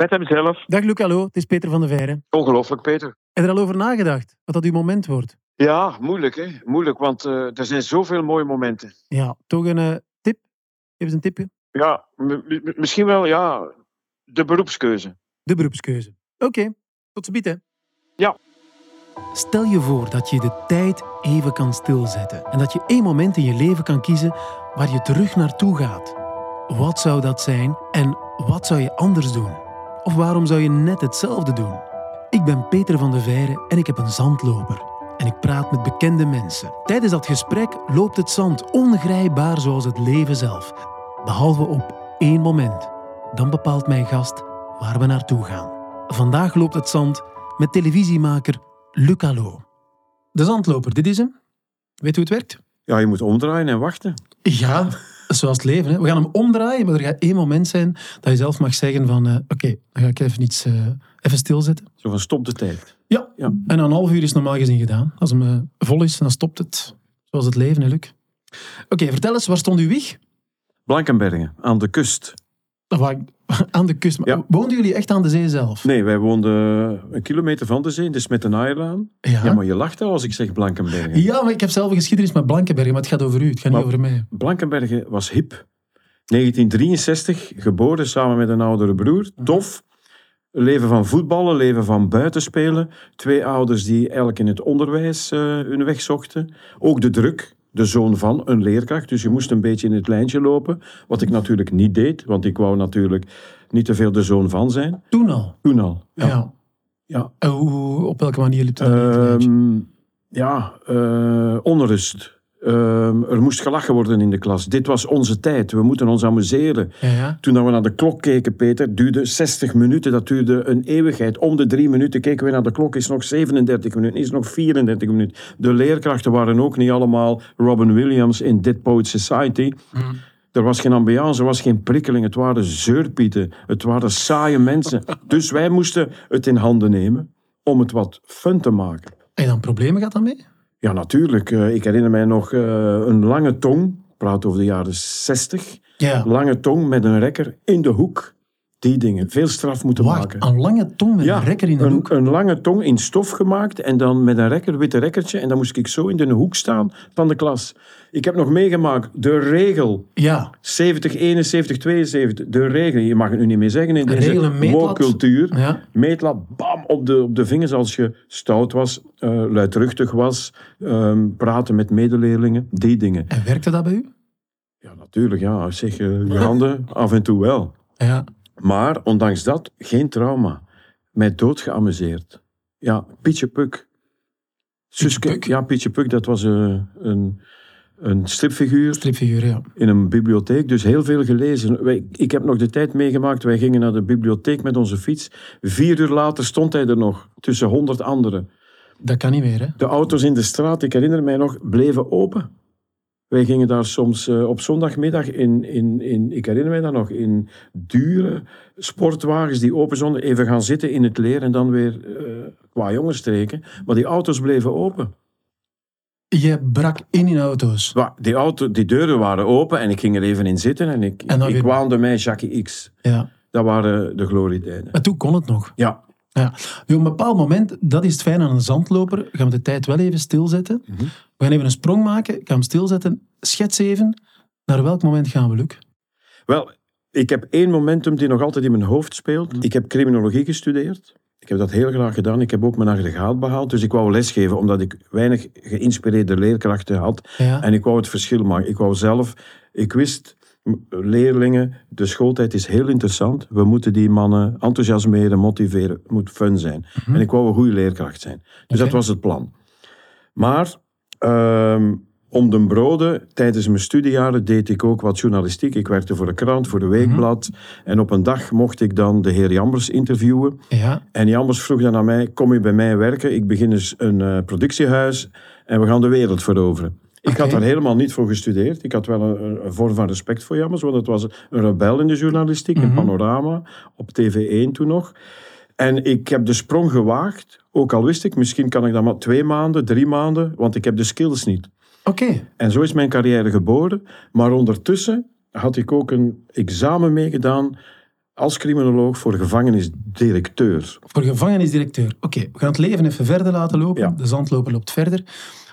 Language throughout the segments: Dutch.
Met hemzelf. Dag Luc, hallo. Het is Peter van de Veire. Ongelooflijk, Peter. Heb je er al over nagedacht? Wat dat uw moment wordt? Ja, moeilijk hè. Moeilijk, want eh, er zijn zoveel mooie momenten. Ja, toch een eh, tip? Geef eens een tipje. Ja, misschien wel, ja, de beroepskeuze. De beroepskeuze. Oké, tot ziens. hè. Ja. Stel je voor dat je de tijd even kan stilzetten en dat je één moment in je leven kan kiezen waar je terug naartoe gaat. Wat zou dat zijn en wat zou je anders doen? Of waarom zou je net hetzelfde doen? Ik ben Peter van de Veire en ik heb een zandloper. En ik praat met bekende mensen. Tijdens dat gesprek loopt het zand ongrijpbaar zoals het leven zelf. Behalve op één moment. Dan bepaalt mijn gast waar we naartoe gaan. Vandaag loopt het zand met televisiemaker Luc Allo. De zandloper, dit is hem. Weet hoe het werkt? Ja, je moet omdraaien en wachten. Ja, zoals het leven. Hè. We gaan hem omdraaien, maar er gaat één moment zijn dat je zelf mag zeggen van eh, oké, dan ga ik even iets eh, even stilzetten. Zo van stop de tijd. Ja. Ja. En een half uur is normaal gezien gedaan. Als hem eh, vol is, dan stopt het. Zoals het leven, hè, Luc. Oké, vertel eens, waar stond uw wieg? Blankenbergen, aan de kust. Aan de kust. Ja. Woonden jullie echt aan de zee zelf? Nee, wij woonden een kilometer van de zee, dus met een Naaierlaan. Ja. Ja, maar je lacht al als ik zeg Blankenbergen. Ja, maar ik heb zelf een geschiedenis met Blankenbergen, maar het gaat over u, het gaat Maar- niet over mij. Blankenbergen was hip. 1963, geboren samen met een oudere broer. Tof. Leven van voetballen, leven van buitenspelen. Twee ouders die eigenlijk in het onderwijs eh, hun weg zochten. Ook de druk, de zoon van een leerkracht. Dus je moest een beetje in het lijntje lopen. Wat ik natuurlijk niet deed, want ik wou natuurlijk niet te veel de zoon van zijn. Toen al. Toen al. Ja. Ja. ja. En hoe, op welke manier liep dat? Ehm, ja, eh, onrust. Ehm, er moest gelachen worden in de klas. Dit was onze tijd. We moeten ons amuseren. ja, ja. Toen dat we naar de klok keken, Peter, duurde 60 minuten. Dat duurde een eeuwigheid. Om de drie minuten keken we naar de klok. Is nog 37 minuten, is nog 34 minuten. De leerkrachten waren ook niet allemaal Robin Williams in Dead Poet Society. Er was geen ambiance, er was geen prikkeling. Het waren zeurpieten. Het waren saaie mensen. Dus wij moesten het in handen nemen om het wat fun te maken. Je dan problemen gehad daarmee? Ja, natuurlijk. Eh, ik herinner mij nog eh, een lange tong. Ik praat over de jaren 60. Ja. Lange tong met een rekker in de hoek. Die dingen. Veel straf moeten Wacht, maken. een lange tong met een rekker in de een, hoek. Een lange tong in stof gemaakt en dan met een rekker, witte rekkertje. En dan moest ik zo in de hoek staan van de klas. Ik heb nog meegemaakt de regel Ja, 70, 71, 72. De regel, je mag het nu niet meer zeggen in deze meetlat. woke-cultuur. ja. Meetlat, bam, op de, op de vingers als je stout was, eh, luidruchtig was, ehm, praten met medeleerlingen, die dingen. En werkte dat bij u? Ja, natuurlijk, ja. Zeg, eh, je handen af en toe wel. Ja. Maar ondanks dat, geen trauma. Mij dood geamuseerd. Ja, Pietje Puk. Suske, Puk? Ja, Pietje Puk, dat was eh, een, een stripfiguur Stripfiguur, ja. in een bibliotheek. Dus heel veel gelezen. Wij, ik heb nog de tijd meegemaakt, wij gingen naar de bibliotheek met onze fiets. Vier uur later stond hij er nog, tussen honderd anderen. Dat kan niet meer, hè? De auto's in de straat, ik herinner mij nog, bleven open. Wij gingen daar soms eh, op zondagmiddag in, in, in, ik herinner mij dat nog, in dure sportwagens die open stonden, even gaan zitten in het leer en dan weer eh qua jongens streken. Maar die auto's bleven open. Je brak in in auto's. Die, auto, die deuren waren open en ik ging er even in zitten en ik, En ik weer- waande mij Jackie X. Ja. Dat waren de glorietijden. Maar toen kon het nog. Ja, Ja. Nu, op een bepaald moment, dat is het fijn aan een zandloper, gaan we de tijd wel even stilzetten. Mhm. We gaan even een sprong maken, ik ga hem stilzetten. Schets even, naar welk moment gaan we, Luc? Wel, ik heb één momentum die nog altijd in mijn hoofd speelt. Ik heb criminologie gestudeerd. Ik heb dat heel graag gedaan. Ik heb ook mijn aggregaat behaald. Dus ik wou lesgeven, omdat ik weinig geïnspireerde leerkrachten had. Ja. En ik wou het verschil maken. Ik wou zelf... Ik wist, leerlingen, de schooltijd is heel interessant. We moeten die mannen enthousiasmeren, motiveren. Het moet fun zijn. En ik wou een goede leerkracht zijn. Dus dat was het plan. Maar ehm, om de broden, tijdens mijn studiejaren deed ik ook wat journalistiek. Ik werkte voor de krant, voor de weekblad. En op een dag mocht ik dan de heer Jambers interviewen. Ja. En Jambers vroeg dan aan mij, kom je bij mij werken? Ik begin dus een eh, productiehuis en we gaan de wereld veroveren. Ik had daar helemaal niet voor gestudeerd. Ik had wel een, een vorm van respect voor Jambers, want het was een rebel in de journalistiek, in Panorama, op TV1 toen nog. En ik heb de sprong gewaagd, ook al wist ik, misschien kan ik dat maar twee maanden, drie maanden, want ik heb de skills niet. Oké. En zo is mijn carrière geboren. Maar ondertussen had ik ook een examen meegedaan als criminoloog voor gevangenisdirecteur. Voor gevangenisdirecteur. Oké, we gaan het leven even verder laten lopen. Ja. De zandloper loopt verder.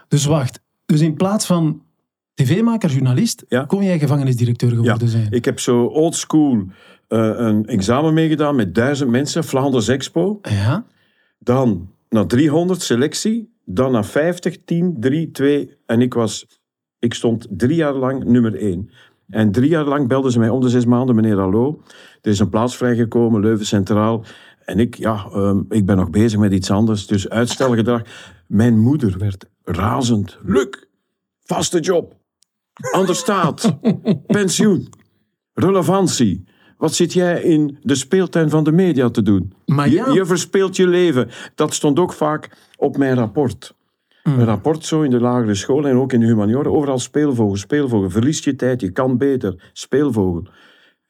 Dus wacht. Dus in plaats van tv-maker, journalist, Ja. kon jij gevangenisdirecteur geworden zijn. Ik heb zo old school eh, een examen meegedaan met duizend mensen, Vlaanders Expo. Ja? Dan naar 300 selectie, dan naar 50, 10, 3, 2. En ik, was, ik stond drie jaar lang nummer 1. En drie jaar lang belden ze mij om de zes maanden, meneer Hallo, er is een plaats vrijgekomen, Leuven Centraal. En ik, ja, ehm, ik ben nog bezig met iets anders, dus uitstelgedrag. Mijn moeder werd razend. Luc, vaste job, ander staat, pensioen, relevantie. Wat zit jij in de speeltuin van de media te doen? Maar ja. Je, je verspeelt je leven. Dat stond ook vaak op mijn rapport. Een rapport zo in de lagere school en ook in de humaniora. Overal speelvogel, speelvogel. Verlies je tijd, je kan beter. Speelvogel.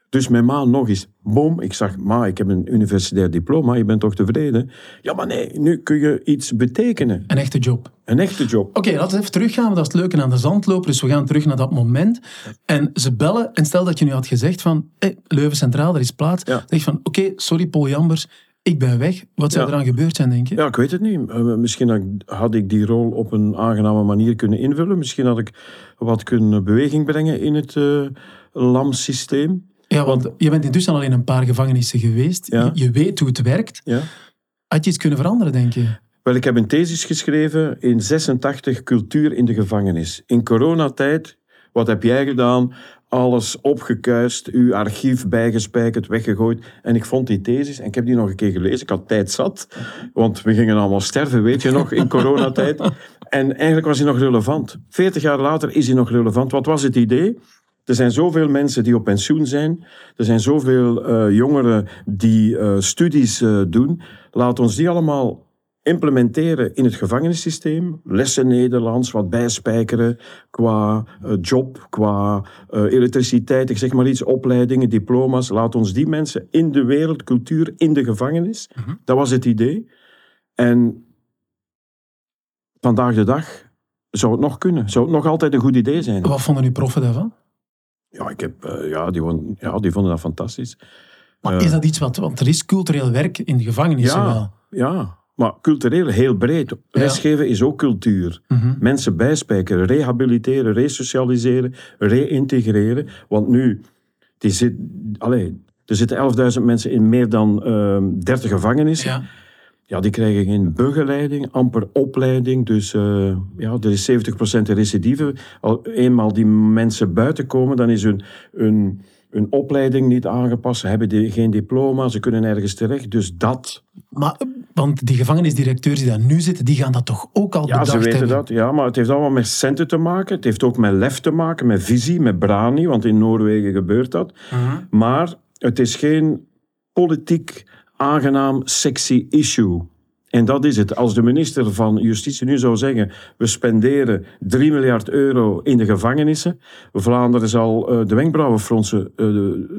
Dus mijn ma nog eens. Boom, ik zag, ma, ik heb een universitair diploma, je bent toch tevreden? Ja, maar nee, nu kun je iets betekenen. Een echte job. Een echte job. Oké, laten we even teruggaan, want dat is het leuke aan de zandloper. Dus we gaan terug naar dat moment. En ze bellen, en stel dat je nu had gezegd van, hey, Leuven Centraal, er is plaats. Ja. Dan zeg je van, oké, sorry Paul Jambers, ik ben weg. Wat zou Ja. er aan gebeurd zijn, denk je? Ja, ik weet het niet. Eh, Misschien had ik- die rol op een aangename manier kunnen invullen. Misschien had ik wat kunnen beweging brengen in het eh LAM-systeem. Ja, want je bent intussen al in een paar gevangenissen geweest. Ja. Je, je weet hoe het werkt. Ja. Had je iets kunnen veranderen, denk je? Wel, ik heb een thesis geschreven in 86 cultuur in de gevangenis. In coronatijd, wat heb jij gedaan? Alles opgekuist, uw archief bijgespijkerd, weggegooid. En ik vond die thesis en ik heb die nog een keer gelezen. Ik had tijd zat, want we gingen allemaal sterven, weet je nog, in coronatijd. En eigenlijk was hij nog relevant. 40 jaar later is hij nog relevant. Wat was het idee? Er zijn zoveel mensen die op pensioen zijn. Er zijn zoveel eh, jongeren die eh, studies eh, doen. Laat ons die allemaal implementeren in het gevangenissysteem. Lessen Nederlands, wat bijspijkeren qua job, qua elektriciteit, ik zeg maar iets, opleidingen, diploma's. Laat ons die mensen in de wereldcultuur, in de gevangenis. Dat was het idee. En vandaag de dag zou het nog kunnen. Zou het nog altijd een goed idee zijn. Wat vonden uw proffen daarvan? Ja, ik heb, eh, ja, die, vonden, ja, die vonden dat fantastisch. Maar Ja. is dat iets wat... Want er is cultureel werk in de gevangenissen wel. Ja, ja, maar cultureel heel breed. Lesgeven is ook cultuur. Mhm. Mensen bijspijkeren, rehabiliteren, resocialiseren, reïntegreren. Want nu, die zit, allee, er zitten 11.000 mensen in meer dan ehm 30 gevangenissen. Ja. Ja, die krijgen geen begeleiding, amper opleiding. Dus eh, ja, er is 70% recidive. Al eenmaal die mensen buiten komen, dan is hun, hun, hun opleiding niet aangepast. Ze hebben die, geen diploma, ze kunnen nergens terecht. Dus dat, Maar, want die gevangenisdirecteurs die daar nu zitten, die gaan dat toch ook al ja, bedacht ze weten hebben? dat. Ja, maar het heeft allemaal met centen te maken. Het heeft ook met lef te maken, met visie, met brani. Want in Noorwegen gebeurt dat. Mhm. Maar het is geen politiek aangenaam, sexy issue. En dat is het. Als de minister van Justitie nu zou zeggen: we spenderen 3 miljard euro in de gevangenissen, Vlaanderen zal eh, de wenkbrauwen fronsen. Eh,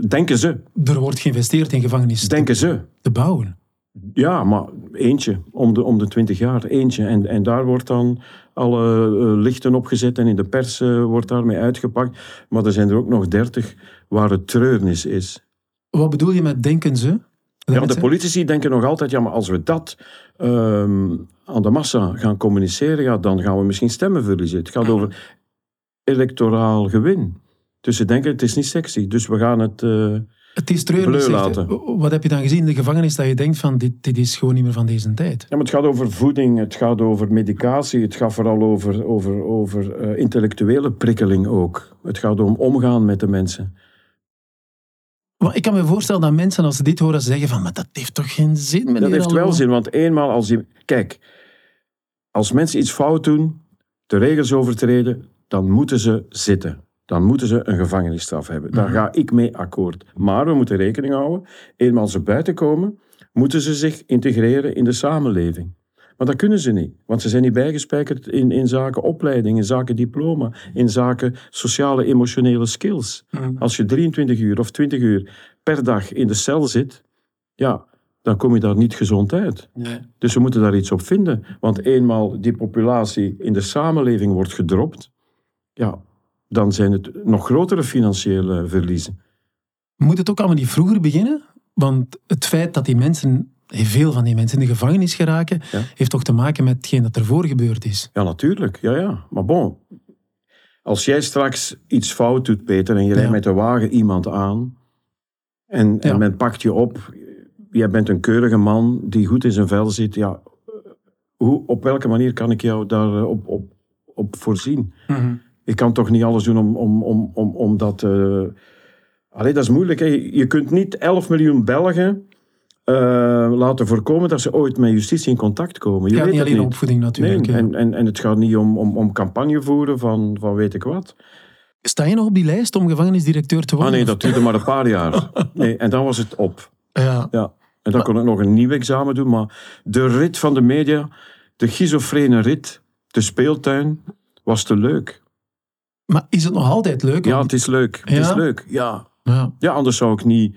denken ze. Er wordt geïnvesteerd in gevangenissen Denken ze. te bouwen. Ja, maar eentje, om de, om de 20 jaar, eentje. En, en daar wordt dan alle eh, lichten opgezet en in de pers wordt daarmee uitgepakt. Maar er zijn er ook nog 30 waar het treurnis is. Wat bedoel je met denken ze? Ja, de politici denken nog altijd, ja, maar als we dat ehm, aan de massa gaan communiceren, ja, dan gaan we misschien stemmen verliezen. Het gaat over electoraal gewin. Dus ze denken, het is niet sexy, dus we gaan het... eh, Het is treurig. Wat heb je dan gezien in de gevangenis dat je denkt van dit, dit is gewoon niet meer van deze tijd? Ja, maar het gaat over voeding, het gaat over medicatie, het gaat vooral over, over, over eh, intellectuele prikkeling ook. Het gaat om omgaan met de mensen. Maar ik kan me voorstellen dat mensen als ze dit horen zeggen van maar dat heeft toch geen zin meneer Dat heeft wel zin, want eenmaal als je... Kijk, als mensen iets fout doen, de regels overtreden, dan moeten ze zitten. Dan moeten ze een gevangenisstraf hebben. Daar ga ik mee akkoord. Maar we moeten rekening houden, eenmaal ze buiten komen, moeten ze zich integreren in de samenleving. Maar dat kunnen ze niet, want ze zijn niet bijgespijkerd in, in zaken opleiding, in zaken diploma, in zaken sociale, emotionele skills. Mhm. Als je 23 uur of 20 uur per dag in de cel zit, ja, dan kom je daar niet gezond uit. Nee. Dus we moeten daar iets op vinden. Want eenmaal die populatie in de samenleving wordt gedropt, ja, dan zijn het nog grotere financiële verliezen. Moet het ook allemaal niet vroeger beginnen? Want het feit dat die mensen, veel van die mensen in de gevangenis geraken, Ja. heeft toch te maken met hetgeen dat ervoor gebeurd is. Ja, natuurlijk. Ja, ja. Maar bon, als jij straks iets fout doet, Peter, en je Ja. rijdt met de wagen iemand aan en, men pakt je op, jij bent een keurige man die goed in zijn vel zit, ja, hoe, op welke manier kan ik jou daar eh, op, op, op voorzien? Ik kan toch niet alles doen om, om, om, om, om dat... Allee, dat is moeilijk. Hè. Je kunt niet 11 miljoen Belgen eh, laten voorkomen dat ze ooit met justitie in contact komen. Je Het gaat weet niet alleen niet. opvoeding natuurlijk. Nee, en, en, en het gaat niet om, om, om campagne voeren van, van weet ik wat. Sta je nog op die lijst om gevangenisdirecteur te Ah worden? nee, Of- dat duurde maar een paar jaar. Nee, en dan was het op. Ja. Ja. En dan kon ik nog een nieuw examen doen. Maar de rit van de media, de schizofrene rit, de speeltuin, was te leuk. Maar is het nog altijd leuk? Ja, het is leuk. Het is leuk, ja. ja. Ja, anders zou ik niet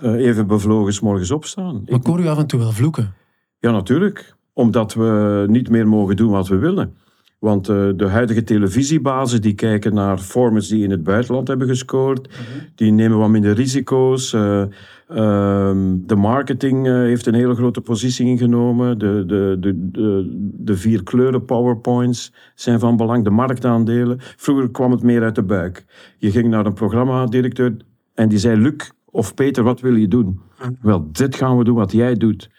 even bevlogen 's morgens opstaan. Maar Ik, hoor u af en toe wel vloeken. ja, natuurlijk. Omdat we niet meer mogen doen wat we willen. Want eh, de huidige televisiebazen die kijken naar formats die in het buitenland hebben gescoord. Die nemen wat minder risico's. Eh, ehm, de marketing eh, heeft een hele grote positie ingenomen. De, de, de, de, de vier kleuren powerpoints zijn van belang. De marktaandelen. Vroeger kwam het meer uit de buik. Je ging naar een programmadirecteur en die zei... Luc of Peter, wat wil je doen? Wel, dit gaan we doen wat jij doet.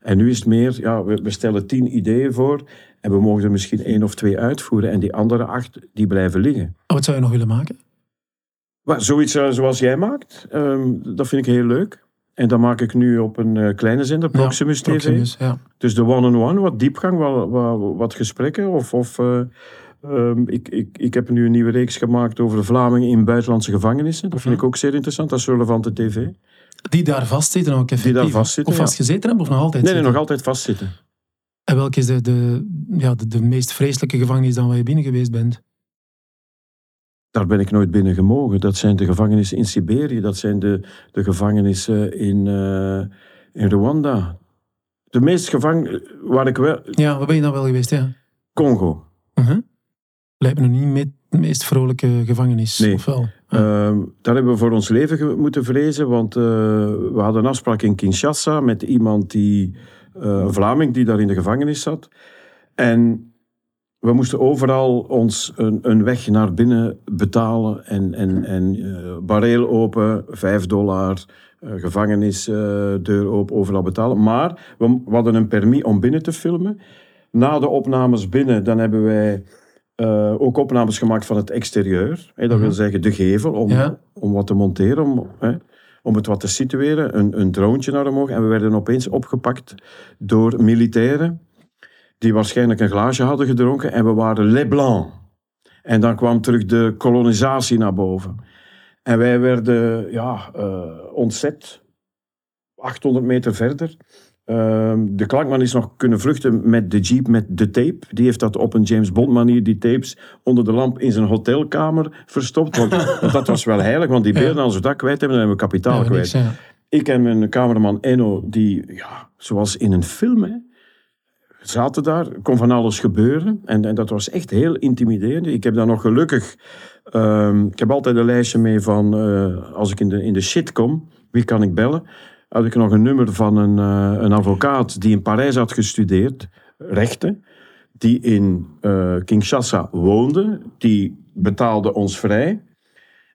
En nu is het meer, ja, we, we stellen tien ideeën voor en we mogen er misschien één of twee uitvoeren en die andere acht, die blijven liggen. Oh, Wat zou je nog willen maken? Maar zoiets eh, zoals jij maakt, ehm, dat vind ik heel leuk. En dat maak ik nu op een eh, kleine zender, Proximus Ja, TV. Proximus, ja. Dus de one-on-one, wat diepgang, wat, wat, wat gesprekken. Of, of eh, ehm, ik, ik, ik heb nu een nieuwe reeks gemaakt over de Vlamingen in buitenlandse gevangenissen. Dat vind ik ook zeer interessant, dat is relevante tv. Die daar vastzitten ook effectief. daar vastzitten, Of ja. vastgezeten hebben of nog altijd Nee, nee, nog altijd vastzitten. En welke is de, de, ja, de, de meest vreselijke gevangenis dan waar je binnen geweest bent? Daar ben ik nooit binnen gemogen. Dat zijn de gevangenissen in Siberië, dat zijn de, de gevangenissen in, eh, in Rwanda. De meest gevang... Waar ik wel... Ja, waar ben je dan wel geweest? Ja. Congo. Uh Lijkt me nu niet met de meest vrolijke gevangenis. Nee. Of wel? Ehm, daar hebben we voor ons leven moeten vrezen, want eh, we hadden een afspraak in Kinshasa met iemand die, eh, een Vlaming die daar in de gevangenis zat. En we moesten overal ons een, een weg naar binnen betalen en, en, en eh, bareel open, vijf dollar, gevangenisdeur open, overal betalen. Maar we, we hadden een permis om binnen te filmen. Na de opnames binnen, dan hebben wij eh, ook opnames gemaakt van het exterieur. Hè, dat wil zeggen de gevel, om, Ja. om wat te monteren, om, hè, om het wat te situeren. Een, een droontje naar omhoog. En we werden opeens opgepakt door militairen die waarschijnlijk een glaasje hadden gedronken. En we waren Les Blancs. En dan kwam terug de kolonisatie naar boven. En wij werden ja, eh, ontzet. 800 meter verder. Ehm, de klankman is nog kunnen vluchten met de jeep, met de tape. Die heeft dat op een James Bond manier, die tapes, onder de lamp in zijn hotelkamer verstopt. Want, want dat was wel heilig, want die beelden, als we dat kwijt hebben, dan hebben we kapitaal Ja, kwijt. niks. Ik en mijn cameraman Enno, die, ja, zoals in een film, hè, zaten daar, kon van alles gebeuren. En, en dat was echt heel intimiderend. Ik heb dan nog gelukkig, ehm, ik heb altijd een lijstje mee van, eh, als ik in de, in de shit kom, wie kan ik bellen? Had ik nog een nummer van een, eh, een advocaat die in Parijs had gestudeerd, rechten, die in eh, Kinshasa woonde, die betaalde ons vrij.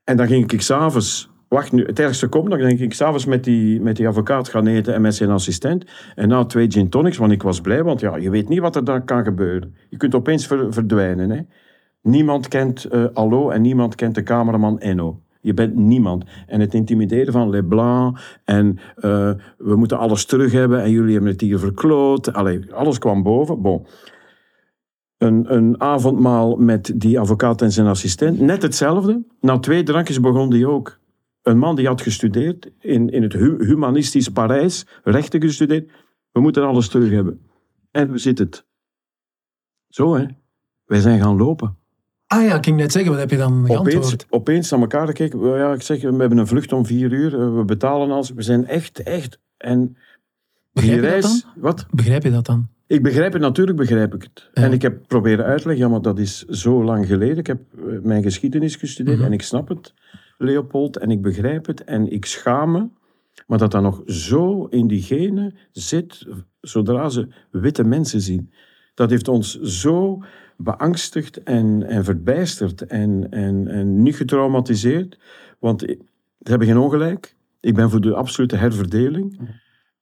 En dan ging ik s'avonds, wacht nu, het ergste komt, dan ging ik s'avonds met die, met die advocaat gaan eten en met zijn assistent. En na twee gin tonics, want ik was blij, want ja, je weet niet wat er dan kan gebeuren. Je kunt opeens ver- verdwijnen. Hè. Niemand kent eh, Allo en niemand kent de cameraman Enno. Je bent niemand. En het intimideren van Les Blancs en eh, we moeten alles terug hebben en jullie hebben het hier verkloot. Allee, alles kwam boven. Bon. Een, een avondmaal met die advocaat en zijn assistent. Net hetzelfde. Na twee drankjes begon die ook. Een man die had gestudeerd in, in het hu- humanistisch Parijs, rechten gestudeerd. We moeten alles terug hebben. En we zitten het. Zo hè. Wij zijn gaan lopen. Ah ja, ik ging net zeggen, wat heb je dan Opeens, geantwoord? opeens naar elkaar gekeken. Ja, ik zeg, we hebben een vlucht om vier uur. eh, We betalen alles. We zijn echt, echt. En Begrijp die je dat reis... dan? Wat? Begrijp je dat dan? Ik begrijp het, natuurlijk begrijp ik het. Ja. En ik heb proberen uitleggen, ja, maar dat is zo lang geleden. Ik heb eh, mijn geschiedenis gestudeerd Mhm. en ik snap het, Leopold, en ik begrijp het. En ik schaam me Maar dat dat nog zo in die genen zit, zodra ze witte mensen zien. Dat heeft ons zo beangstigd en, en verbijsterd en, en, en niet getraumatiseerd. Want ze hebben geen ongelijk. Ik ben voor de absolute herverdeling.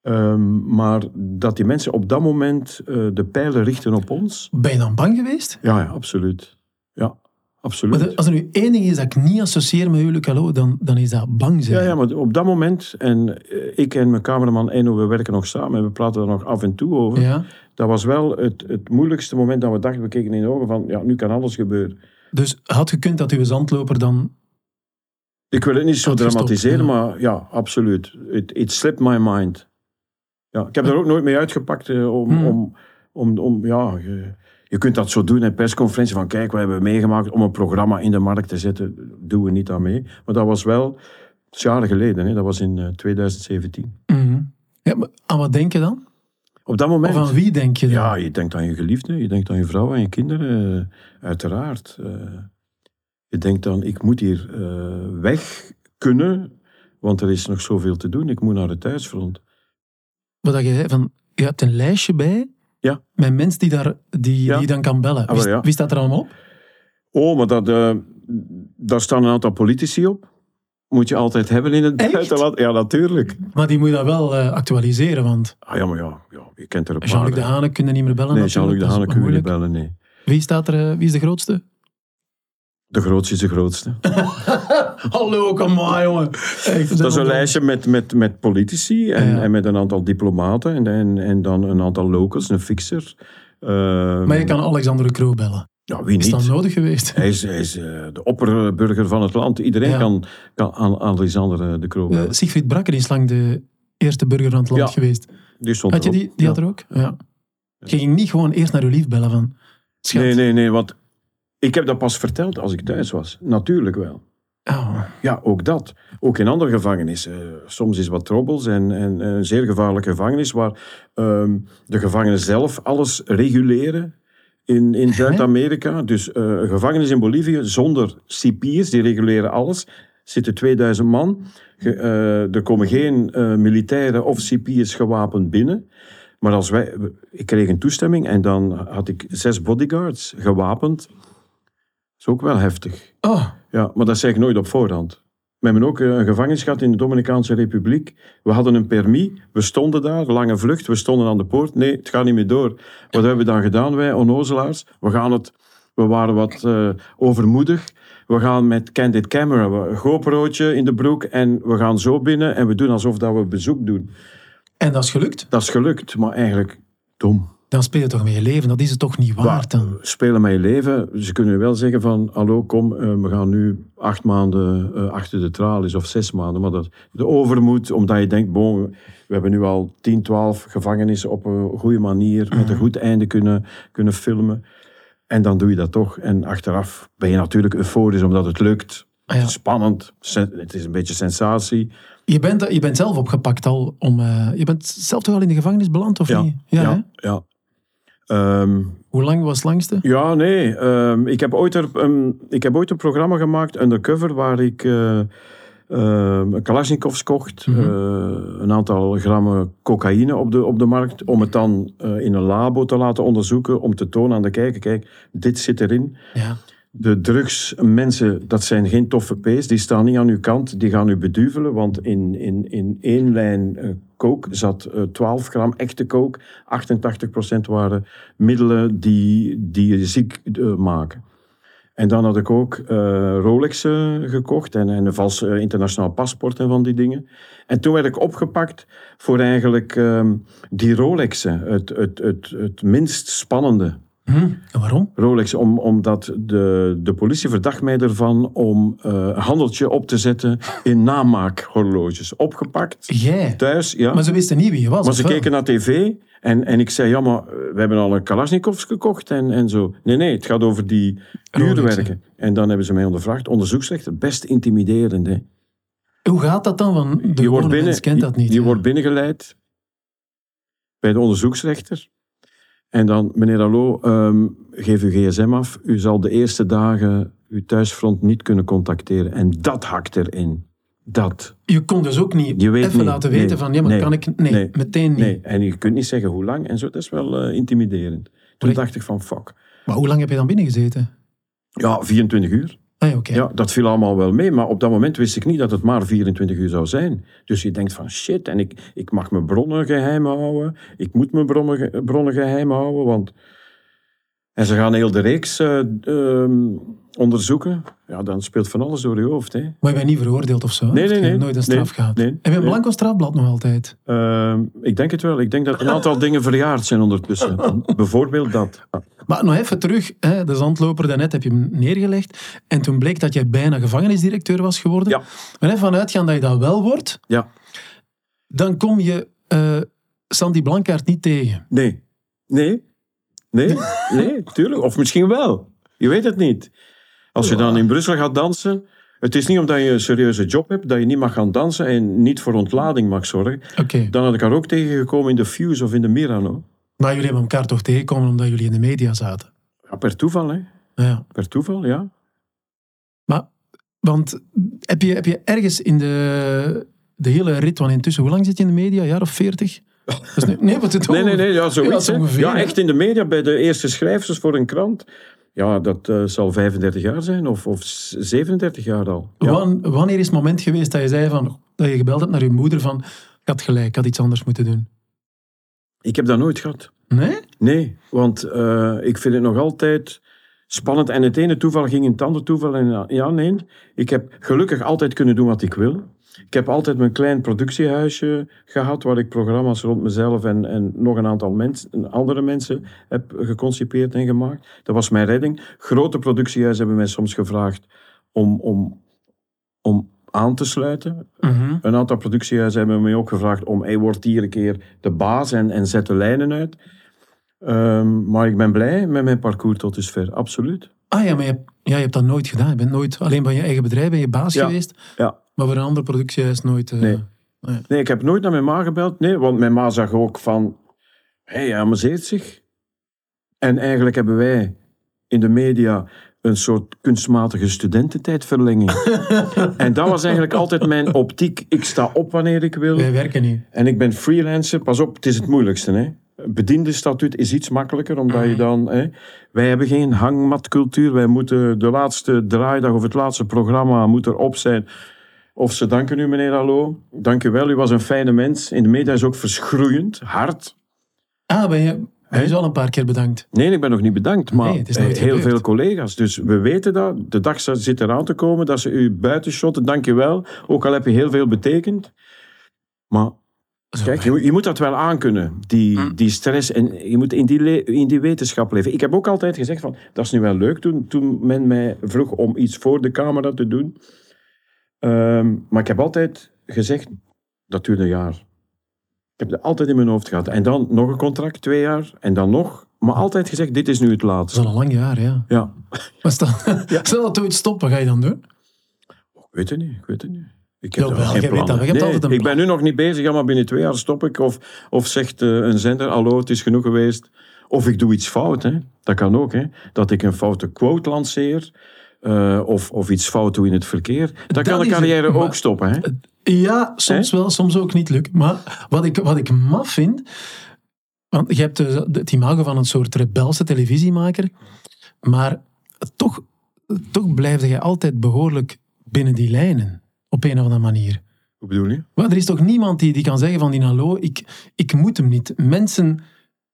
Ehm, maar dat die mensen op dat moment eh, de pijlen richten op ons. Ben je dan bang geweest? Ja, ja absoluut. Absoluut. Maar als er nu één ding is dat ik niet associeer met Huwelijk Hallo, dan, dan is dat bang zijn. Ja, ja, maar op dat moment, en eh, ik en mijn cameraman Enno, we werken nog samen en we praten er nog af en toe over. Ja. Dat was wel het, het moeilijkste moment dat we dachten, we keken in de ogen van, ja, nu kan alles gebeuren. Dus had gekund dat uw zandloper dan... Ik wil het niet zo gestopt, dramatiseren, ja. maar ja, absoluut. It, it slipped my mind. Ja, ik heb er ook nooit mee uitgepakt eh, om, Hmm. om, om, om, ja, je, je kunt dat zo doen in persconferentie van, kijk, we hebben meegemaakt om een programma in de markt te zetten. Doen we niet aan mee. Maar dat was wel, jaren geleden, hè. dat was in eh, 2017. Mhm. Ja, maar aan wat denk je dan? Op dat Of moment... aan wie denk je dan? Ja, je denkt aan je geliefde, je denkt aan je vrouw en je kinderen, eh, uiteraard. Eh, je denkt aan, ik moet hier eh, weg kunnen, want er is nog zoveel te doen. Ik moet naar het thuisfront. Wat dat je zei, van, je hebt een lijstje bij Ja. met mensen die, daar, die, Ja. die dan kan bellen. Ah, Wie, wel, ja. wie staat er allemaal op? Oh, maar dat, eh, daar staan een aantal politici op. Moet je altijd hebben in het buitenland. Ja, natuurlijk. Maar die moet je dan wel eh, actualiseren, want Ah, ja, maar ja, ja, je kent er een paar. Jean-Luc de hè. Hane kun je niet meer bellen. Nee, Jean-Luc de dat is Hane kun je niet bellen, nee. Wie, staat er, eh, wie is de grootste? De grootste is de grootste. Hallo, kom maar, jongen. Echt, Dat is een lijstje met, met, met politici en, Ja. en met een aantal diplomaten en, en, en dan een aantal locals, een fixer. Ehm, Maar je kan Alexander de Croo bellen. ja, wie Is dat niet? nodig geweest? Hij is, hij is eh, de opperburger van het land. Iedereen Ja. kan, kan aan Alexander de Croo Eh, bellen. Siegfried Brakker is lang de eerste burger van het land Ja. geweest. Die stond Had je die? Die had er ook? Ja. Je ging niet gewoon eerst naar uw lief bellen van... Schat. Nee, nee, nee, want ik heb dat pas verteld als ik thuis was. Natuurlijk wel. Oh. Ja, ook dat. Ook in andere gevangenissen. Eh, soms is wat trobbels en, en een zeer gevaarlijke gevangenis waar ehm, de gevangenen zelf alles reguleren. In, in Zuid-Amerika, dus een gevangenis in Bolivie zonder cipiers, die reguleren alles. Zitten 2000 man. Ge- eh, er komen geen militairen of cipiers gewapend binnen. Maar als wij, ik kreeg een toestemming en dan had ik zes bodyguards gewapend. Dat is ook wel heftig. Oh, Ja, maar dat zeg ik nooit op voorhand. We hebben ook eh, een gevangenis gehad in de Dominicaanse Republiek. We hadden een permis, we stonden daar, lange vlucht, we stonden aan de poort. Nee, het gaat niet meer door. Wat hebben we dan gedaan, wij onnozelaars? We, gaan het, we waren wat eh, overmoedig. We gaan met candid camera, een GoPro'tje in de broek en we gaan zo binnen en we doen alsof dat we bezoek doen. en dat is gelukt? Dat is gelukt, maar eigenlijk dom. Dan speel je toch met je leven? Dat is het toch niet waard dan? spelen met je leven. Ze kunnen wel zeggen van, hallo, kom, eh, we gaan nu acht maanden eh, achter de tralies of zes maanden. Maar dat, de overmoed, omdat je denkt, bon, we hebben nu al 10, 12 gevangenissen op een goede manier, met een goed einde kunnen, kunnen filmen. En dan doe je dat toch. En achteraf ben je natuurlijk euforisch omdat het lukt. Ah, ja. Spannend, het is een beetje sensatie. Je bent, je bent zelf opgepakt al om... eh, je bent zelf toch al in de gevangenis beland, of Ja, niet? Ja, ja. ja. Ehm, Hoe lang was het langste? Ja, nee. ehm, ik, heb ooit er, ehm, ik heb ooit een programma gemaakt, Undercover, waar ik eh ehm, Kalashnikovs kocht. Mhm. eh, een aantal grammen cocaïne op de, op de markt. Om het dan eh, in een labo te laten onderzoeken. Om te tonen aan de kijker, kijk, dit zit erin. Ja. De drugsmensen, dat zijn geen toffe pees. Die staan niet aan uw kant. Die gaan u beduvelen. Want in, in, in één lijn eh coke zat eh 12 gram echte coke. 88% waren middelen die, die je ziek eh, maken. En dan had ik ook eh Rolexen gekocht en, en een vals eh, internationaal paspoort en van die dingen. En toen werd ik opgepakt voor eigenlijk ehm, die Rolexen, het, het, het, het minst spannende. Hm? En waarom? Rolex, om, omdat de, de politie verdacht mij ervan om eh, een handeltje op te zetten in namaakhorloges. Opgepakt, Jij? thuis, ja. Maar ze wisten niet wie je was, Maar ze wel? keken naar tv en, en ik zei, ja, maar eh, we hebben al een Kalashnikovs gekocht en, en zo. Nee, nee, het gaat over die uurwerken. En dan hebben ze mij ondervraagd. Onderzoeksrechter, best intimiderend. Hè. Hoe gaat dat dan? Want de Je wordt, binnen, kent dat niet. je, wordt binnengeleid bij de onderzoeksrechter. En dan, meneer Allo, ehm, geef uw gsm af. U zal de eerste dagen uw thuisfront niet kunnen contacteren. En dat hakt erin. dat. Je kon dus ook niet Je weet even niet. laten Nee. weten van, ja, maar Nee. kan ik... Nee, Nee. meteen niet. Nee, en je kunt niet zeggen hoe lang en zo. Dat is wel eh, intimiderend. Toen dacht ik van, fuck. Maar hoe lang heb je dan binnen gezeten? Ja, 24 uur. Ah ja, dat viel allemaal wel mee, maar op dat moment wist ik niet dat het maar 24 uur zou zijn. Dus je denkt van shit, en ik, ik mag mijn bronnen geheim houden. Ik moet mijn bronnen, bronnen geheim houden, want... En ze gaan heel de reeks eh, ehm, onderzoeken. Ja, dan speelt van alles door je hoofd. Hè. Maar je bent niet veroordeeld of zo? Nee, nee, je hebt nooit een straf Nee, gehad? nee, Heb je een nee. blanco strafblad nog altijd? Ehm, ik denk het wel. Ik denk dat een aantal dingen verjaard zijn ondertussen. Bijvoorbeeld dat. Maar nog even terug, hè, de zandloper daarnet heb je hem neergelegd. En toen bleek dat jij bijna gevangenisdirecteur was geworden. Ja. Maar even uitgaan dat je dat wel wordt, Ja, dan kom je eh, Sandy Blankaert niet tegen. nee. Nee? Nee? Nee, tuurlijk. Of misschien wel. Je weet het niet. Als je dan in Brussel gaat dansen... Het is niet omdat je een serieuze job hebt dat je niet mag gaan dansen en niet voor ontlading mag zorgen. Oké. Dan had ik haar ook tegengekomen in de Fuse of in de Mirano. Maar jullie hebben elkaar toch tegengekomen omdat jullie in de media zaten? Ja, per toeval, hè. Ja. Per toeval, ja. Maar, want heb je, heb je ergens in de, de hele rit, want intussen, hoe lang zit je in de media? Een jaar of veertig? Nu- nee, wat het Nee, nee, nee, ja, zoiets. Ja, ongeveer, ja, echt in de media, bij de eerste schrijfsters voor een krant. Ja, dat eh, zal 35 jaar zijn, of, of 37 jaar al. Ja. Wan- wanneer is het moment geweest dat je zei van, dat je gebeld hebt naar je moeder van, ik had gelijk, ik had iets anders moeten doen? Ik heb dat nooit gehad. Nee? Nee, want eh, ik vind het nog altijd spannend. En het ene toeval ging in het andere toeval. En ja, nee. Ik heb gelukkig altijd kunnen doen wat ik wil. Ik heb altijd mijn klein productiehuisje gehad, waar ik programma's rond mezelf en, en nog een aantal mensen, andere mensen heb geconcipeerd en gemaakt. Dat was mijn redding. Grote productiehuizen hebben mij soms gevraagd om, om, om aan te sluiten. Mhm. Een aantal productiehuizen hebben mij ook gevraagd om, hey, word hier een keer de baas en, en zet de lijnen uit. Ehm, maar ik ben blij met mijn parcours tot dusver, absoluut. Ah ja, maar je hebt, ja, je hebt dat nooit gedaan. Je bent nooit alleen bij je eigen bedrijf, ben je baas Ja. geweest, Ja. Maar voor een ander productiehuis nooit... eh, Nee. Nee, ik heb nooit naar mijn ma gebeld, nee, want mijn ma zag ook van, hé, hij amuseert zich. En eigenlijk hebben wij in de media een soort kunstmatige studententijdverlenging. en dat was eigenlijk altijd mijn optiek. Ik sta op wanneer ik wil. Wij werken niet. En ik ben freelancer. Pas op, het is het moeilijkste. Hè? Bediende statuut is iets makkelijker, omdat je dan... Hè, wij hebben geen hangmatcultuur. Wij moeten de laatste draaidag of het laatste programma moet erop zijn. Of ze danken u, meneer Hallo. Dank u wel, u was een fijne mens. In de media is ook verschroeiend, hard. Ah, ben je, Hè? zo al een paar keer bedankt. Nee, ik ben nog niet bedankt, maar Nee, het is nooit heel gebeurd. veel collega's. Dus we weten dat. De dag zit eraan te komen dat ze u buitenshotten. Dank je wel. Ook al heb je heel veel betekend. Maar Zo. Kijk, je, moet- je moet dat wel aankunnen, die, Mm. die stress. En je moet in die, in die wetenschap leven. Ik heb ook altijd gezegd, van, dat is nu wel leuk toen, toen men mij vroeg om iets voor de camera te doen. Ehm, maar ik heb altijd gezegd, dat duurt een jaar. Ik heb dat altijd in mijn hoofd gehad. En dan nog een contract, twee jaar. En dan nog. Maar altijd gezegd, dit is nu het Dat laatste. is al een lang jaar, ja. Ja, Maar stel, stel dat het ooit stopt, wat ga je dan doen? ik weet het niet, ik weet het niet. Ik heb Jawel, geen weet dat, je hebt Nee, altijd een ik ben nu nog niet bezig, ja, maar binnen twee jaar stop ik. Of, of zegt eh, een zender, hallo, het is genoeg geweest. Of ik doe iets fout, hè. dat kan ook. Hè. Dat ik een foute quote lanceer. Eh, of, of iets fout doe in het verkeer. Dan kan de het, carrière maar- ook stoppen. Hè. Ja, soms wel, soms ook niet lukt. Maar wat ik, wat ik maf vind... Want je hebt dus het imago van een soort rebelse televisiemaker. Maar toch, toch blijf je altijd behoorlijk binnen die lijnen. Op een of andere manier. Hoe bedoel je? Maar er is toch niemand die, die kan zeggen van die hallo, ik, ik moet hem niet. Mensen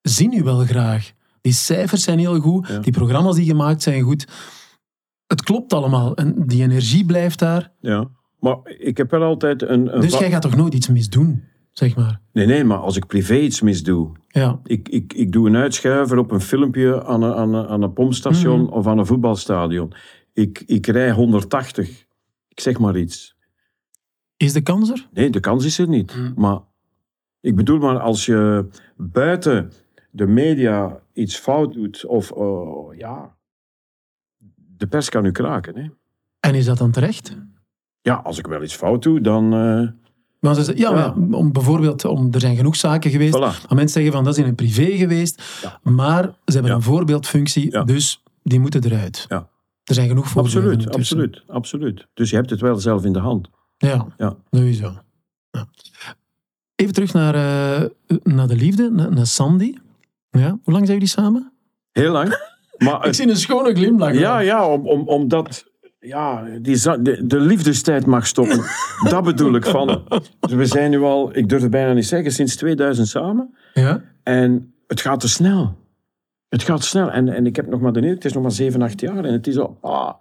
zien u wel graag. Die cijfers zijn heel goed, Ja. die programma's die gemaakt zijn goed. Het klopt allemaal en die energie blijft daar. Ja. Maar ik heb wel altijd een... een Dus jij gaat toch nooit iets misdoen, zeg maar. Nee, nee, maar als ik privé iets misdoe... Ja, Ik, ik, ik doe een uitschuiver op een filmpje aan een, aan een, aan een pompstation Mhm. of aan een voetbalstadion. Ik, ik rij 180. Ik zeg maar iets. is de kans er? Nee, de kans is er niet. Mhm. Maar ik bedoel maar, als je buiten de media iets fout doet, of oh, ja, de pers kan u kraken. Hè? En is dat dan terecht? Ja, als ik wel iets fout doe, dan. eh Want ze ja, Ja. maar om, bijvoorbeeld, om, er zijn genoeg zaken geweest. voilà. waar mensen zeggen van dat is in een privé geweest. Ja. Maar ze hebben Ja. een voorbeeldfunctie, dus die moeten eruit. Ja. Er zijn genoeg voorbeelden Absoluut, absoluut, absoluut. Dus je hebt het wel zelf in de hand. Ja, Ja. sowieso. Ja. Even terug naar, eh, naar de liefde, naar, naar Sandy. Ja. Hoe lang zijn jullie samen? Heel lang. Maar Ik het- zie een schone glimlach. ja, ja, om, om, omdat ja, die, de, de liefdestijd mag stoppen. dat bedoel ik van. Dus we zijn nu al, ik durf het bijna niet zeggen, sinds 2000 samen. ja. En het gaat te snel. Het gaat snel. En, en ik heb nog maar de het is nog maar 7, 8 jaar. En het is al ah,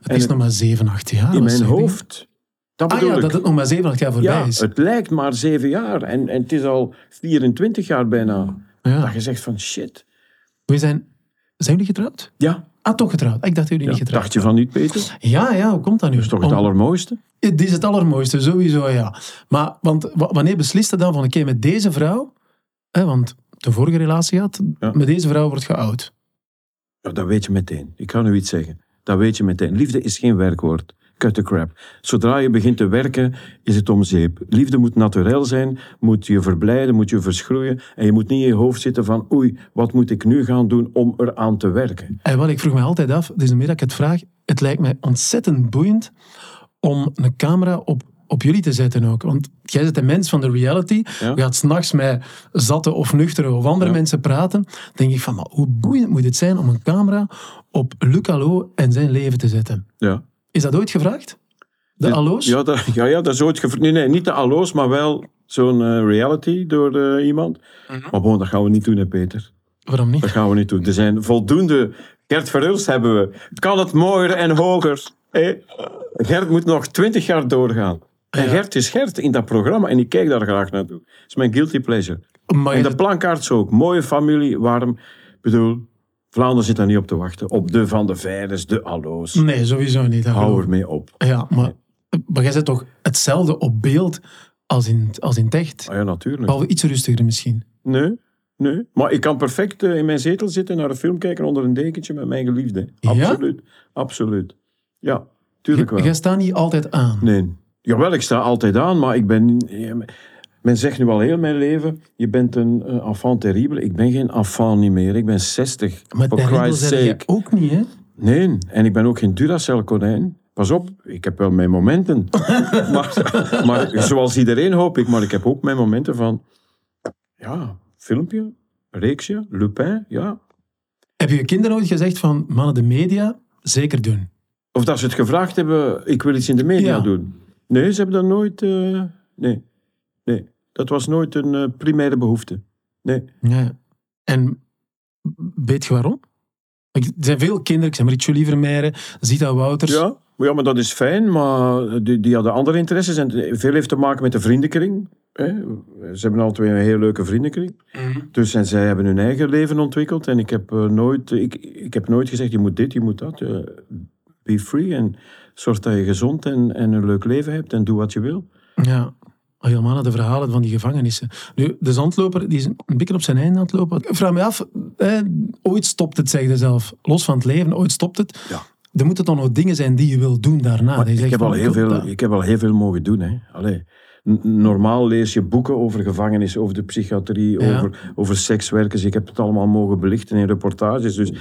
Het is het- nog maar 7, 8 jaar. in mijn hoofd. Dat Ah ja, ik. dat het nog maar 7, 8 jaar voorbij ja, is. het lijkt maar 7 jaar. En, en het is al 24 jaar bijna. Ja. Dat je zegt van shit. We zijn, zijn jullie getrouwd? Ja, Ah, toch getrouwd. Ik dacht dat jullie ja niet getrouwd dacht je van niet, Peter? Ja, ja, hoe komt dat nu? Dat is toch het Om- allermooiste? Het is het allermooiste, sowieso, ja. Maar want, wa- wanneer besliste dan van, oké, met deze vrouw, hè, want de vorige relatie had, Ja. met deze vrouw wordt geoud. Ja, dat weet je meteen. Ik ga nu iets zeggen. Dat weet je meteen. Liefde is geen werkwoord. Cut the crap. Zodra je begint te werken, is het om zeep. Liefde moet naturel zijn, moet je verblijden, moet je verschroeien. En je moet niet in je hoofd zitten van, oei, wat moet ik nu gaan doen om eraan te werken? En wat ik vroeg me altijd af, dus meer dat ik het vraag, het lijkt mij ontzettend boeiend om een camera op, op jullie te zetten ook. Want jij bent een mens van de reality. Ja. Je gaat s'nachts met zatte of nuchtere of andere Ja. mensen praten. denk ik van, maar hoe boeiend moet het zijn om een camera op Luc Allo en zijn leven te zetten? Ja. Is dat ooit gevraagd? De Allo's? Ja, dat, ja, ja, dat is ooit gevraagd. Nee, nee, niet de allo's, maar wel zo'n eh, reality door eh, iemand. Maar bon, dat gaan we niet doen, hè, Peter. Waarom niet? Dat gaan we niet doen. Er zijn voldoende... Gert Verhulst hebben we. Kan het mooier en hoger? hè? Gert moet nog twintig jaar doorgaan. En Ja. Gert is Gert in dat programma en ik kijk daar graag naartoe. Dat is mijn guilty pleasure. Maar En de plankaarts ook. Mooie familie, warm. Ik bedoel, Vlaanderen zit daar niet op te wachten. Op de Van de Veires, de Allo's. Nee, sowieso niet. Hou ik. ermee op. Ja, maar, maar jij zet toch hetzelfde op beeld als in, als in het echt? Ah ja, natuurlijk. Behalve iets rustiger misschien. Nee, nee. Maar ik kan perfect eh, in mijn zetel zitten, naar een film kijken onder een dekentje met mijn geliefde. Ja? Absoluut. Absoluut. Ja, tuurlijk wel. Jij staat niet altijd aan. Nee. Jawel, ik sta altijd aan, maar ik ben... Men zegt nu al heel mijn leven, je bent een eh, enfant terrible. Ik ben geen enfant niet meer. Ik ben 60. Maar For Christ's sake. ook niet, hè? Nee, en ik ben ook geen Duracell-konijn. Pas op, ik heb wel mijn momenten. maar, maar zoals iedereen hoop ik, maar ik heb ook mijn momenten van... Ja, filmpje, reeksje, Lupin, ja. Heb je je kinderen ooit gezegd van, mannen, de media, zeker doen? Of dat ze het gevraagd hebben, ik wil iets in de media Ja. doen. Nee, ze hebben dat nooit... eh, nee, nee. Dat was nooit een eh, primaire behoefte. Nee. Ja. En weet je waarom? Ik- Er zijn veel kinderen, ik zeg maar Richelieu Vermeijren, Zita Wouters. Ja, ja, maar dat is fijn, maar die, die hadden andere interesses. En veel heeft te maken met de vriendenkring. Hè. Ze hebben al twee een heel leuke vriendenkring. Mhm. Dus en zij hebben hun eigen leven ontwikkeld. En ik heb, eh, nooit, ik, ik heb nooit gezegd, je moet dit, je moet dat. Eh, be free en zorg dat je gezond en, en een leuk leven hebt. En doe wat je wil. Ja, helemaal naar de verhalen van die gevangenissen. Nu, de zandloper die is een beetje op zijn einde aan het lopen. Ik vraag me af, ooit stopt het, zeg je zelf. Los van het leven, ooit stopt het. Ja. Er moeten dan nog dingen zijn die je wil doen daarna. Ik, zegt heb al heel veel, ik heb al heel veel mogen doen. Hè. Allee. Normaal lees je boeken over gevangenis, over de psychiatrie, Ja. over, over sekswerkers. Ik heb het allemaal mogen belichten in reportages. Dus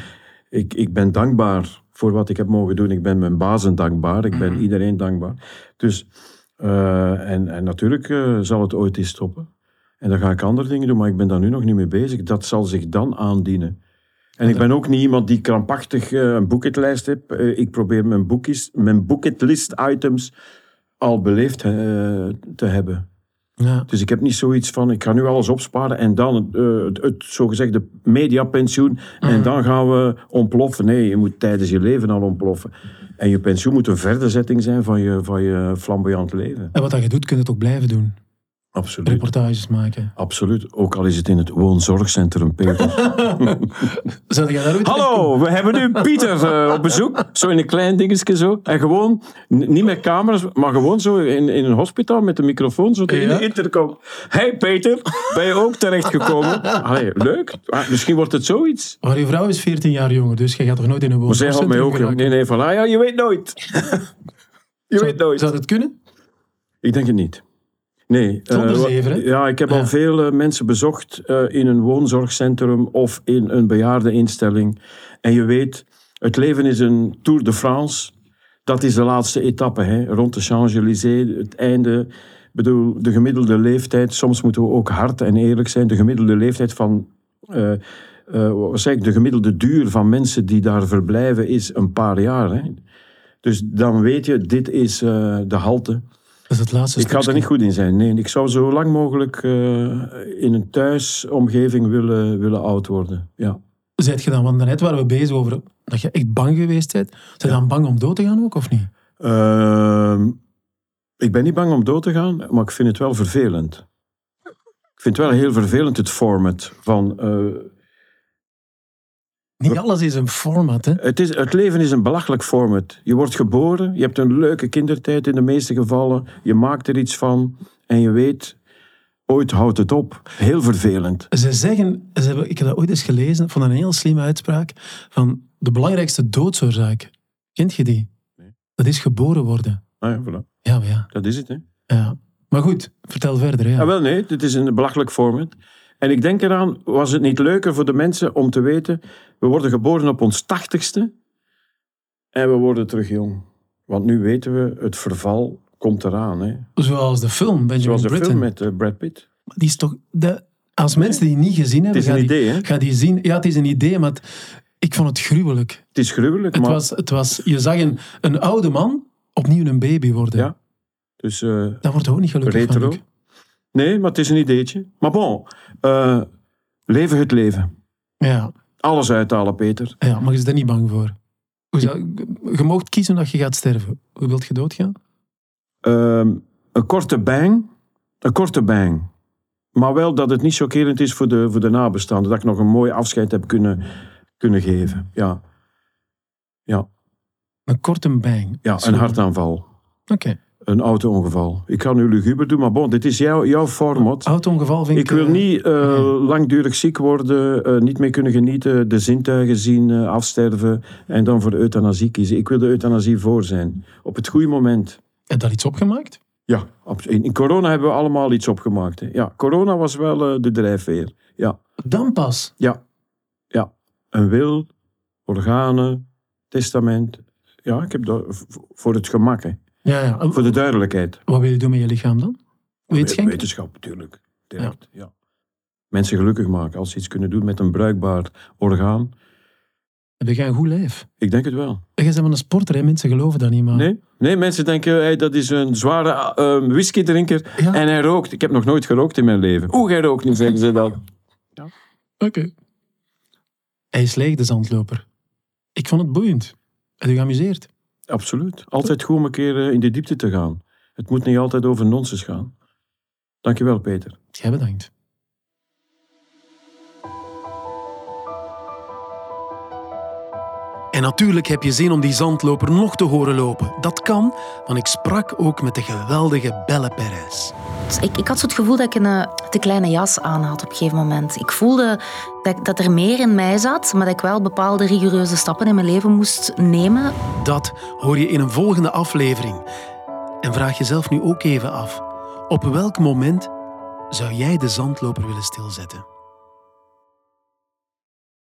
ik, ik ben dankbaar voor wat ik heb mogen doen. Ik ben mijn bazen dankbaar. Ik ben iedereen dankbaar. Dus, eh, en, en natuurlijk eh, zal het ooit eens stoppen. En dan ga ik andere dingen doen, maar ik ben daar nu nog niet mee bezig. Dat zal zich dan aandienen. En ik ben ook niet iemand die krampachtig eh, een bucketlijst heeft. Eh, ik probeer mijn, boekjes, mijn bucketlist items al beleefd te hebben. Ja. Dus ik heb niet zoiets van, ik ga nu alles opsparen en dan het, het zogezegde mediapensioen en dan gaan we ontploffen. Nee, je moet tijdens je leven al ontploffen. En je pensioen moet een verderzetting zijn van je, van je flamboyant leven. En wat dat je doet, kun je het ook blijven doen. Absoluut. Reportages maken. Absoluut. Ook al is het in het woonzorgcentrum, Peter. Jij Hallo, we hebben nu Pieter eh, op bezoek. Zo in een klein dingetje zo. En gewoon, niet met camera's, maar gewoon zo in, in een hospitaal met de microfoon zo Ja. de intercom. Hey Peter, ben je ook terechtgekomen? Leuk. Ah, misschien wordt het zoiets. Maar je vrouw is 14 jaar jonger, dus je gaat toch nooit in een Maar zij had mij woonzorgcentrum ook... Nee, nee, van, ah ja, je weet nooit. je Zou, weet nooit. zou dat kunnen? Ik denk het niet. Nee. Zonder eh, zeven? Ja, ik heb al veel eh, mensen bezocht eh, in een woonzorgcentrum of in een bejaardeninstelling. En je weet, het leven is een Tour de France. dat is de laatste etappe, hè, rond de Champs-Élysées, het einde. Ik bedoel, de gemiddelde leeftijd, soms moeten we ook hard en eerlijk zijn, de gemiddelde leeftijd van, eh, wat zeg ik, de gemiddelde duur van mensen die daar verblijven is een paar jaar. Hè. Dus dan weet je, dit is de halte. Dat is het laatste Ik ga er niet goed in zijn. Nee, ik zou zo lang mogelijk eh, in een thuisomgeving willen, willen oud worden. Ja. Zijt je dan, want daarnet waren we bezig over dat je echt bang geweest bent. Zijn je dan bang om dood te gaan ook, of niet? Ehm, ik ben niet bang om dood te gaan, maar ik vind het wel vervelend. Ik vind het wel heel vervelend, het format van... eh, Niet alles is een format, hè. het, is, het leven is een belachelijk format. Je wordt geboren, je hebt een leuke kindertijd in de meeste gevallen, je maakt er iets van en je weet, ooit houdt het op. Heel vervelend. Ze zeggen, ze hebben, ik heb dat ooit eens gelezen, dat een heel slimme uitspraak, van de belangrijkste doodsoorzaak. Kent je die? Nee. Dat is geboren worden. Ah, ja, voilà. Ja, maar ja. Dat is het, hè. ja. Maar goed, vertel verder. Ja. Ah, wel, nee, dit is een belachelijk format. En ik denk eraan, was het niet leuker voor de mensen om te weten, we worden geboren op ons tachtigste en we worden terug jong. Want nu weten we, het verval komt eraan. Hè. Zoals de film, Benjamin Zoals de Britten. film met eh, Brad Pitt. Die is toch... De, als mensen die niet gezien Het hebben, is een idee, die, hè. gaan die zien... Ja, het is een idee, maar het- ik vond het gruwelijk. Het is gruwelijk, Het maar... was, het was, je zag een, een oude man opnieuw een baby worden. Ja. Dus eh, Dat wordt ook niet gelukkig van. retro. Luc. Nee, maar het is een ideetje. Maar bon, eh, leven het leven. Ja, Alles uithalen, Peter. ja, maar je is daar niet bang voor. Hoe zou, je mocht kiezen dat je gaat sterven. Hoe wilt je doodgaan? Ehm, een korte bang. Een korte bang. Maar wel dat het niet chockerend is voor de, voor de nabestaanden. Dat ik nog een mooi afscheid heb kunnen, kunnen geven. Ja, ja, Een korte bang. ja een hartaanval. Oké. Een auto-ongeval. Ik ga nu luguber doen, maar bon, dit is jouw, jouw format. Auto-ongeval vind ik... Ik wil eh, niet eh, langdurig ziek worden, eh, niet meer kunnen genieten, de zintuigen zien, afsterven en dan voor de euthanasie kiezen. Ik wil de euthanasie voor zijn. Op het goede moment. Heb je daar iets opgemaakt? Ja, in, in corona hebben we allemaal iets opgemaakt. Hè. Ja, corona was wel de drijfveer. Ja, Dan pas. ja, ja. Een wil, organen, testament. Ja, ik heb dat voor het gemak, hè. Ja, ja. voor de duidelijkheid. Wat wil je doen met je lichaam dan? Je? Wetenschap natuurlijk, direct. Ja. Mensen gelukkig maken als ze iets kunnen doen met een bruikbaar orgaan. Heb je een goed lijf? Ik denk het wel. Jij bent een sporter, hè? mensen geloven dat niet, maar... Nee, nee mensen denken, hey, dat is een zware eh, whiskydrinker Ja. en hij rookt. Ik heb nog nooit gerookt in mijn leven. Oeh, jij rookt niet, zeggen ze dan. Oké. Hij is leeg, de zandloper. Ik vond het boeiend. Heb je geamuseerd? Absoluut. Altijd goed om een keer eh, in de diepte te gaan. Het moet niet altijd over nonsens gaan. Dankjewel, Peter. Jij bedankt. En natuurlijk heb je zin om die zandloper nog te horen lopen. Dat kan, want ik sprak ook met de geweldige Belle Perez. Dus ik, ik had zo het gevoel dat ik een eh, te kleine jas aan had op een gegeven moment. Ik voelde dat, dat er meer in mij zat, maar dat ik wel bepaalde rigoureuze stappen in mijn leven moest nemen. Dat hoor je in een volgende aflevering. En vraag jezelf nu ook even af: op welk moment zou jij de zandloper willen stilzetten?